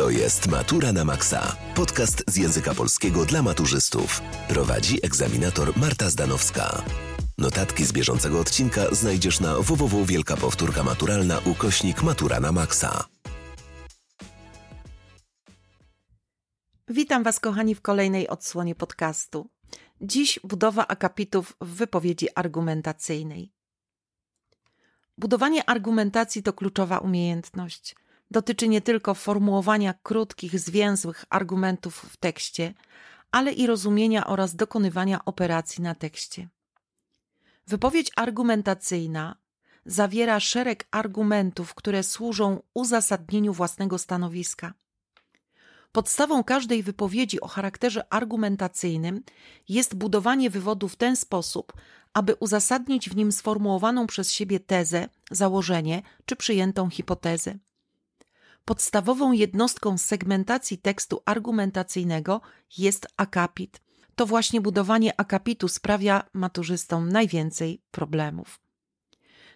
To jest Matura na Maxa. Podcast z języka polskiego dla maturzystów. Prowadzi egzaminator Marta Zdanowska. Notatki z bieżącego odcinka znajdziesz na www Wielka Powtórka Maturalna ukośnik Matura na Maxa. Witam Was, kochani, w kolejnej odsłonie podcastu. Dziś budowa akapitów w wypowiedzi argumentacyjnej. Budowanie argumentacji to kluczowa umiejętność. Dotyczy nie tylko formułowania krótkich, zwięzłych argumentów w tekście, ale i rozumienia oraz dokonywania operacji na tekście. Wypowiedź argumentacyjna zawiera szereg argumentów, które służą uzasadnieniu własnego stanowiska. Podstawą każdej wypowiedzi o charakterze argumentacyjnym jest budowanie wywodu w ten sposób, aby uzasadnić w nim sformułowaną przez siebie tezę, założenie czy przyjętą hipotezę. Podstawową jednostką segmentacji tekstu argumentacyjnego jest akapit. To właśnie budowanie akapitu sprawia maturzystom najwięcej problemów.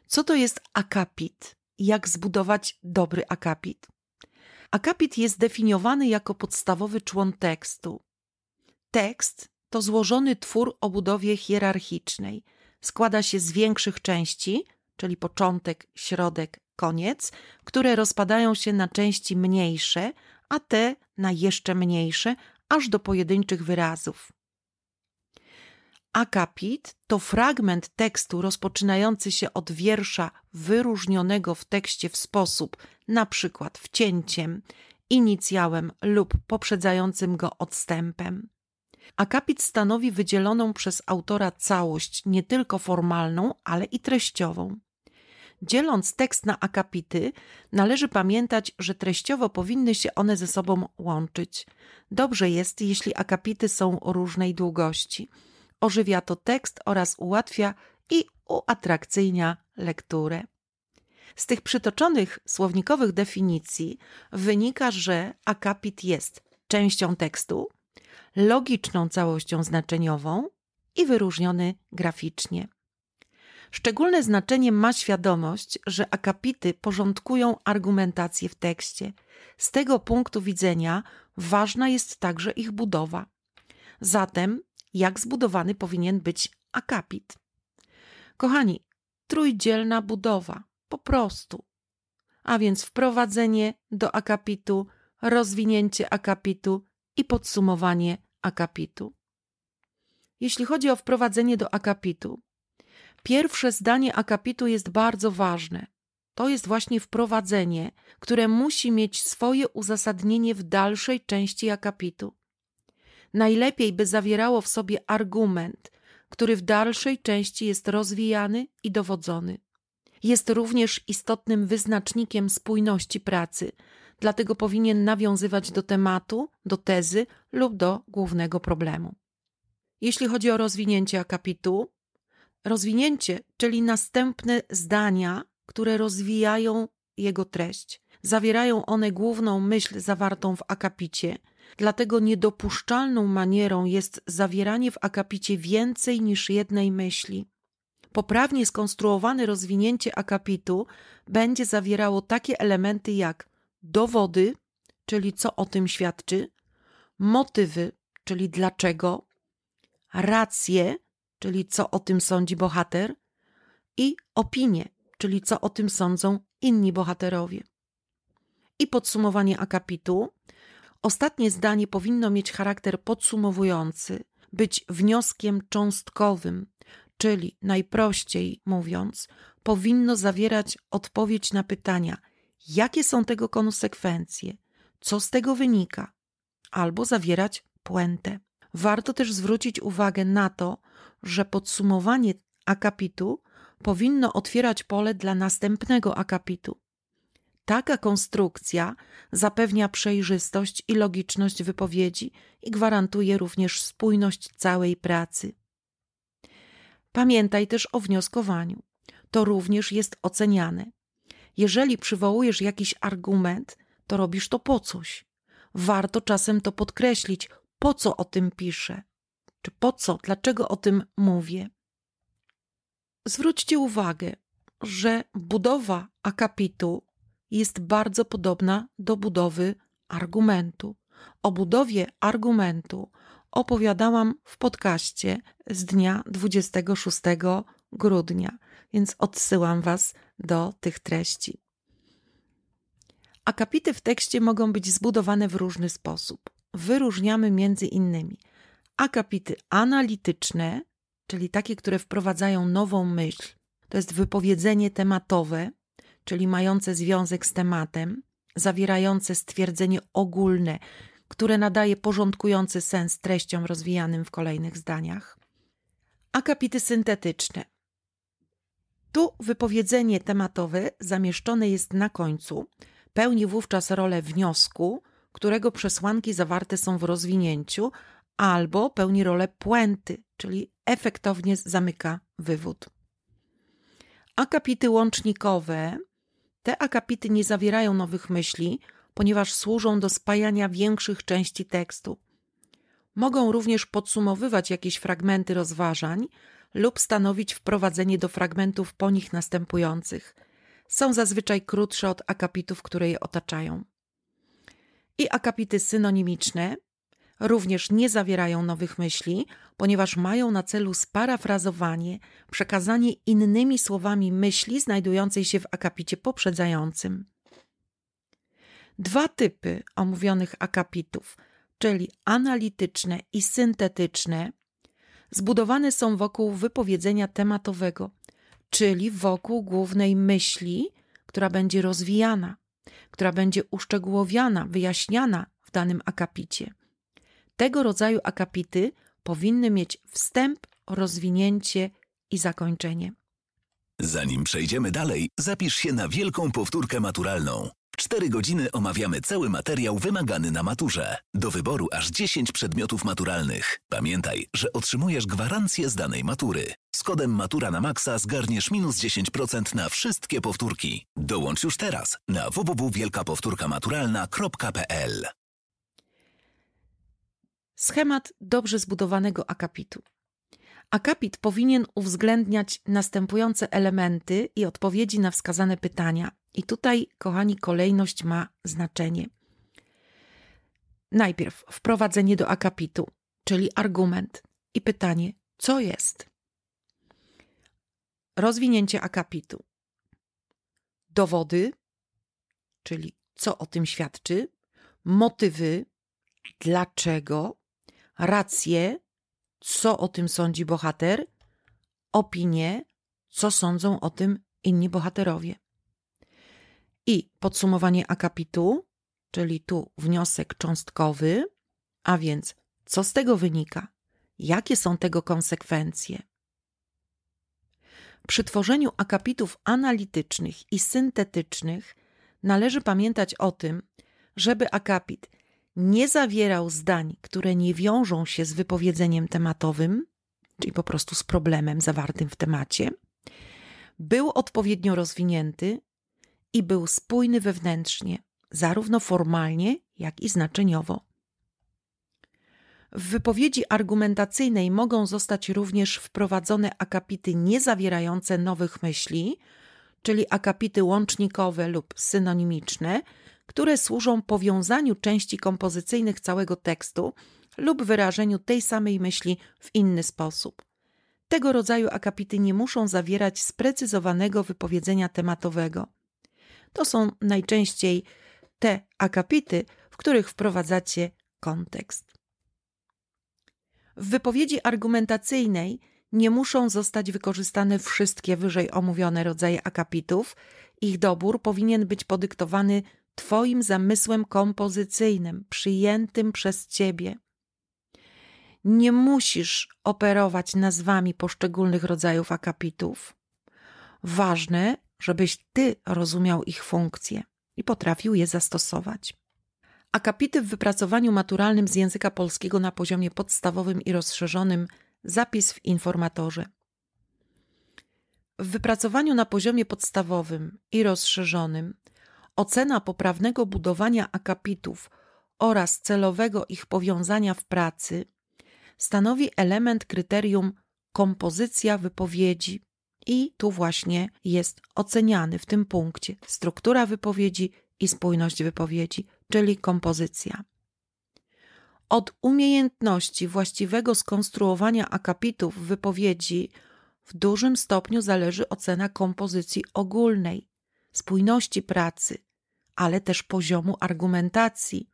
Co to jest akapit? Jak zbudować dobry akapit? Akapit jest definiowany jako podstawowy człon tekstu. Tekst to złożony twór o budowie hierarchicznej. Składa się z większych części, czyli początek, środek, koniec, które rozpadają się na części mniejsze, a te na jeszcze mniejsze, aż do pojedynczych wyrazów. Akapit to fragment tekstu rozpoczynający się od wiersza wyróżnionego w tekście w sposób na przykład wcięciem, inicjałem lub poprzedzającym go odstępem. Akapit stanowi wydzieloną przez autora całość nie tylko formalną, ale i treściową. Dzieląc tekst na akapity, należy pamiętać, że treściowo powinny się one ze sobą łączyć. Dobrze jest, jeśli akapity są różnej długości. Ożywia to tekst oraz ułatwia i uatrakcyjnia lekturę. Z tych przytoczonych słownikowych definicji wynika, że akapit jest częścią tekstu, logiczną całością znaczeniową i wyróżniony graficznie. Szczególne znaczenie ma świadomość, że akapity porządkują argumentację w tekście. Z tego punktu widzenia ważna jest także ich budowa. Zatem, jak zbudowany powinien być akapit? Kochani, trójdzielna budowa, po prostu. A więc wprowadzenie do akapitu, rozwinięcie akapitu i podsumowanie akapitu. Jeśli chodzi o wprowadzenie do akapitu, Pierwsze zdanie akapitu jest bardzo ważne. To jest właśnie wprowadzenie, które musi mieć swoje uzasadnienie w dalszej części akapitu. Najlepiej by zawierało w sobie argument, który w dalszej części jest rozwijany i dowodzony. Jest również istotnym wyznacznikiem spójności pracy, dlatego powinien nawiązywać do tematu, do tezy lub do głównego problemu. Jeśli chodzi o rozwinięcie akapitu, rozwinięcie, czyli następne zdania, które rozwijają jego treść. Zawierają one główną myśl zawartą w akapicie, dlatego niedopuszczalną manierą jest zawieranie w akapicie więcej niż jednej myśli. Poprawnie skonstruowane rozwinięcie akapitu będzie zawierało takie elementy jak dowody, czyli co o tym świadczy, motywy, czyli dlaczego, racje, czyli co o tym sądzi bohater, i opinie, czyli co o tym sądzą inni bohaterowie. I podsumowanie akapitu. Ostatnie zdanie powinno mieć charakter podsumowujący, być wnioskiem cząstkowym, czyli najprościej mówiąc, powinno zawierać odpowiedź na pytania, jakie są tego konsekwencje, co z tego wynika, albo zawierać puentę. Warto też zwrócić uwagę na to, że podsumowanie akapitu powinno otwierać pole dla następnego akapitu. Taka konstrukcja zapewnia przejrzystość i logiczność wypowiedzi i gwarantuje również spójność całej pracy. Pamiętaj też o wnioskowaniu. To również jest oceniane. Jeżeli przywołujesz jakiś argument, to robisz to po coś. Warto czasem to podkreślić, po co o tym piszę, czy po co, dlaczego o tym mówię. Zwróćcie uwagę, że budowa akapitu jest bardzo podobna do budowy argumentu. O budowie argumentu opowiadałam w podcaście z dnia 26 grudnia, więc odsyłam Was do tych treści. Akapity w tekście mogą być zbudowane w różny sposób. Wyróżniamy między innymi akapity analityczne, czyli takie, które wprowadzają nową myśl. To jest wypowiedzenie tematowe, czyli mające związek z tematem, zawierające stwierdzenie ogólne, które nadaje porządkujący sens treściom rozwijanym w kolejnych zdaniach. Akapity syntetyczne. Tu wypowiedzenie tematowe zamieszczone jest na końcu, pełni wówczas rolę wniosku, którego przesłanki zawarte są w rozwinięciu, albo pełni rolę puenty, czyli efektownie zamyka wywód. Akapity łącznikowe. Te akapity nie zawierają nowych myśli, ponieważ służą do spajania większych części tekstu. Mogą również podsumowywać jakieś fragmenty rozważań lub stanowić wprowadzenie do fragmentów po nich następujących. Są zazwyczaj krótsze od akapitów, które je otaczają. I akapity synonimiczne również nie zawierają nowych myśli, ponieważ mają na celu sparafrazowanie, przekazanie innymi słowami myśli znajdującej się w akapicie poprzedzającym. Dwa typy omówionych akapitów, czyli analityczne i syntetyczne, zbudowane są wokół wypowiedzenia tematowego, czyli wokół głównej myśli, która będzie rozwijana, która będzie uszczegółowiana, wyjaśniana w danym akapicie. Tego rodzaju akapity powinny mieć wstęp, rozwinięcie i zakończenie. Zanim przejdziemy dalej, zapisz się na wielką powtórkę maturalną. W 4 godziny omawiamy cały materiał wymagany na maturze. Do wyboru aż 10 przedmiotów maturalnych. Pamiętaj, że otrzymujesz gwarancję z danej matury. Z kodem Matura na Maxa zgarniesz minus 10% na wszystkie powtórki. Dołącz już teraz na www.wielkapowtórkamaturalna.pl Schemat dobrze zbudowanego akapitu. Akapit powinien uwzględniać następujące elementy i odpowiedzi na wskazane pytania. I tutaj, kochani, kolejność ma znaczenie. Najpierw wprowadzenie do akapitu, czyli argument i pytanie, co jest? Rozwinięcie akapitu. Dowody, czyli co o tym świadczy, motywy, dlaczego, racje, co o tym sądzi bohater, opinie, co sądzą o tym inni bohaterowie. I podsumowanie akapitu, czyli tu wniosek cząstkowy, a więc co z tego wynika, jakie są tego konsekwencje. Przy tworzeniu akapitów analitycznych i syntetycznych należy pamiętać o tym, żeby akapit nie zawierał zdań, które nie wiążą się z wypowiedzeniem tematowym, czyli po prostu z problemem zawartym w temacie, był odpowiednio rozwinięty i był spójny wewnętrznie, zarówno formalnie, jak i znaczeniowo. W wypowiedzi argumentacyjnej mogą zostać również wprowadzone akapity niezawierające nowych myśli, czyli akapity łącznikowe lub synonimiczne, które służą powiązaniu części kompozycyjnych całego tekstu lub wyrażeniu tej samej myśli w inny sposób. Tego rodzaju akapity nie muszą zawierać sprecyzowanego wypowiedzenia tematowego. To są najczęściej te akapity, w których wprowadzacie kontekst. W wypowiedzi argumentacyjnej nie muszą zostać wykorzystane wszystkie wyżej omówione rodzaje akapitów. Ich dobór powinien być podyktowany Twoim zamysłem kompozycyjnym, przyjętym przez Ciebie. Nie musisz operować nazwami poszczególnych rodzajów akapitów. Ważne, żebyś Ty rozumiał ich funkcje i potrafił je zastosować. Akapity w wypracowaniu maturalnym z języka polskiego na poziomie podstawowym i rozszerzonym zapis w informatorze. W wypracowaniu na poziomie podstawowym i rozszerzonym ocena poprawnego budowania akapitów oraz celowego ich powiązania w pracy stanowi element kryterium kompozycja wypowiedzi i tu właśnie jest oceniany w tym punkcie struktura wypowiedzi i spójność wypowiedzi. czyli kompozycja. Od umiejętności właściwego skonstruowania akapitów wypowiedzi w dużym stopniu zależy ocena kompozycji ogólnej, spójności pracy, ale też poziomu argumentacji.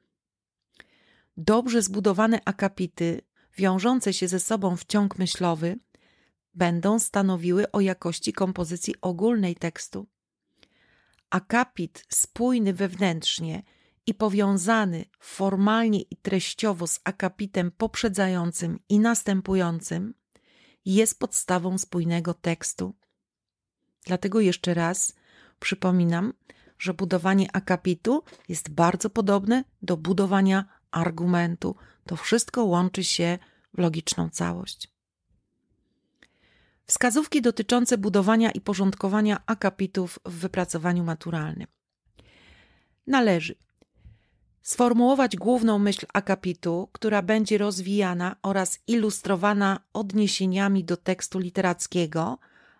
Dobrze zbudowane akapity, wiążące się ze sobą w ciąg myślowy, będą stanowiły o jakości kompozycji ogólnej tekstu. Akapit spójny wewnętrznie i powiązany formalnie i treściowo z akapitem poprzedzającym i następującym jest podstawą spójnego tekstu. Dlatego jeszcze raz przypominam, że budowanie akapitu jest bardzo podobne do budowania argumentu. To wszystko łączy się w logiczną całość. Wskazówki dotyczące budowania i porządkowania akapitów w wypracowaniu maturalnym. Należy sformułować główną myśl akapitu, która będzie rozwijana oraz ilustrowana odniesieniami do tekstu literackiego,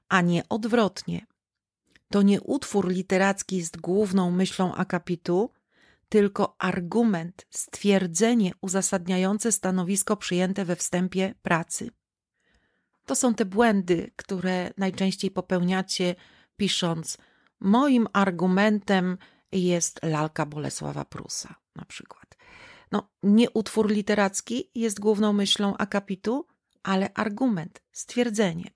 a nie odwrotnie. To nie utwór literacki jest główną myślą akapitu, tylko argument, stwierdzenie uzasadniające stanowisko przyjęte we wstępie pracy. To są te błędy, które najczęściej popełniacie, pisząc: Moim argumentem jest lalka Bolesława Prusa, na przykład. No, nie utwór literacki jest główną myślą akapitu, ale argument, stwierdzenie.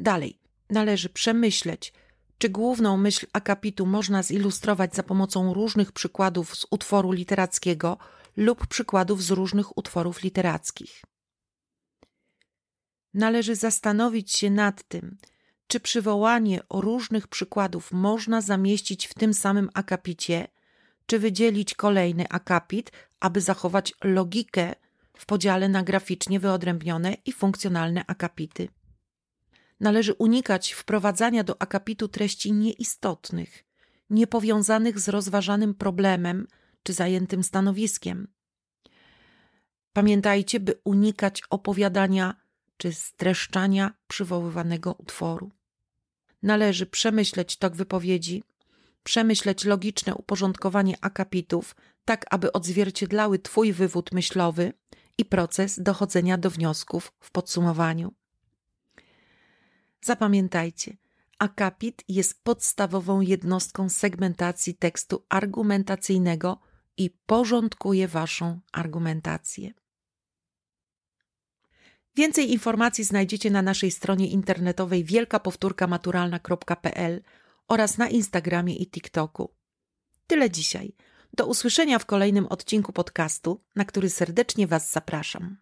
Dalej, należy przemyśleć, czy główną myśl akapitu można zilustrować za pomocą różnych przykładów z utworu literackiego lub przykładów z różnych utworów literackich. Należy zastanowić się nad tym, czy przywołanie o różnych przykładów można zamieścić w tym samym akapicie, czy wydzielić kolejny akapit, aby zachować logikę w podziale na graficznie wyodrębnione i funkcjonalne akapity. Należy unikać wprowadzania do akapitu treści nieistotnych, niepowiązanych z rozważanym problemem czy zajętym stanowiskiem. Pamiętajcie, by unikać opowiadania czy streszczania przywoływanego utworu. Należy przemyśleć tok wypowiedzi, przemyśleć logiczne uporządkowanie akapitów, tak aby odzwierciedlały Twój wywód myślowy i proces dochodzenia do wniosków w podsumowaniu. Zapamiętajcie, akapit jest podstawową jednostką segmentacji tekstu argumentacyjnego i porządkuje Waszą argumentację. Więcej informacji znajdziecie na naszej stronie internetowej wielkapowtórkamaturalna.pl oraz na Instagramie i TikToku. Tyle dzisiaj. Do usłyszenia w kolejnym odcinku podcastu, na który serdecznie Was zapraszam.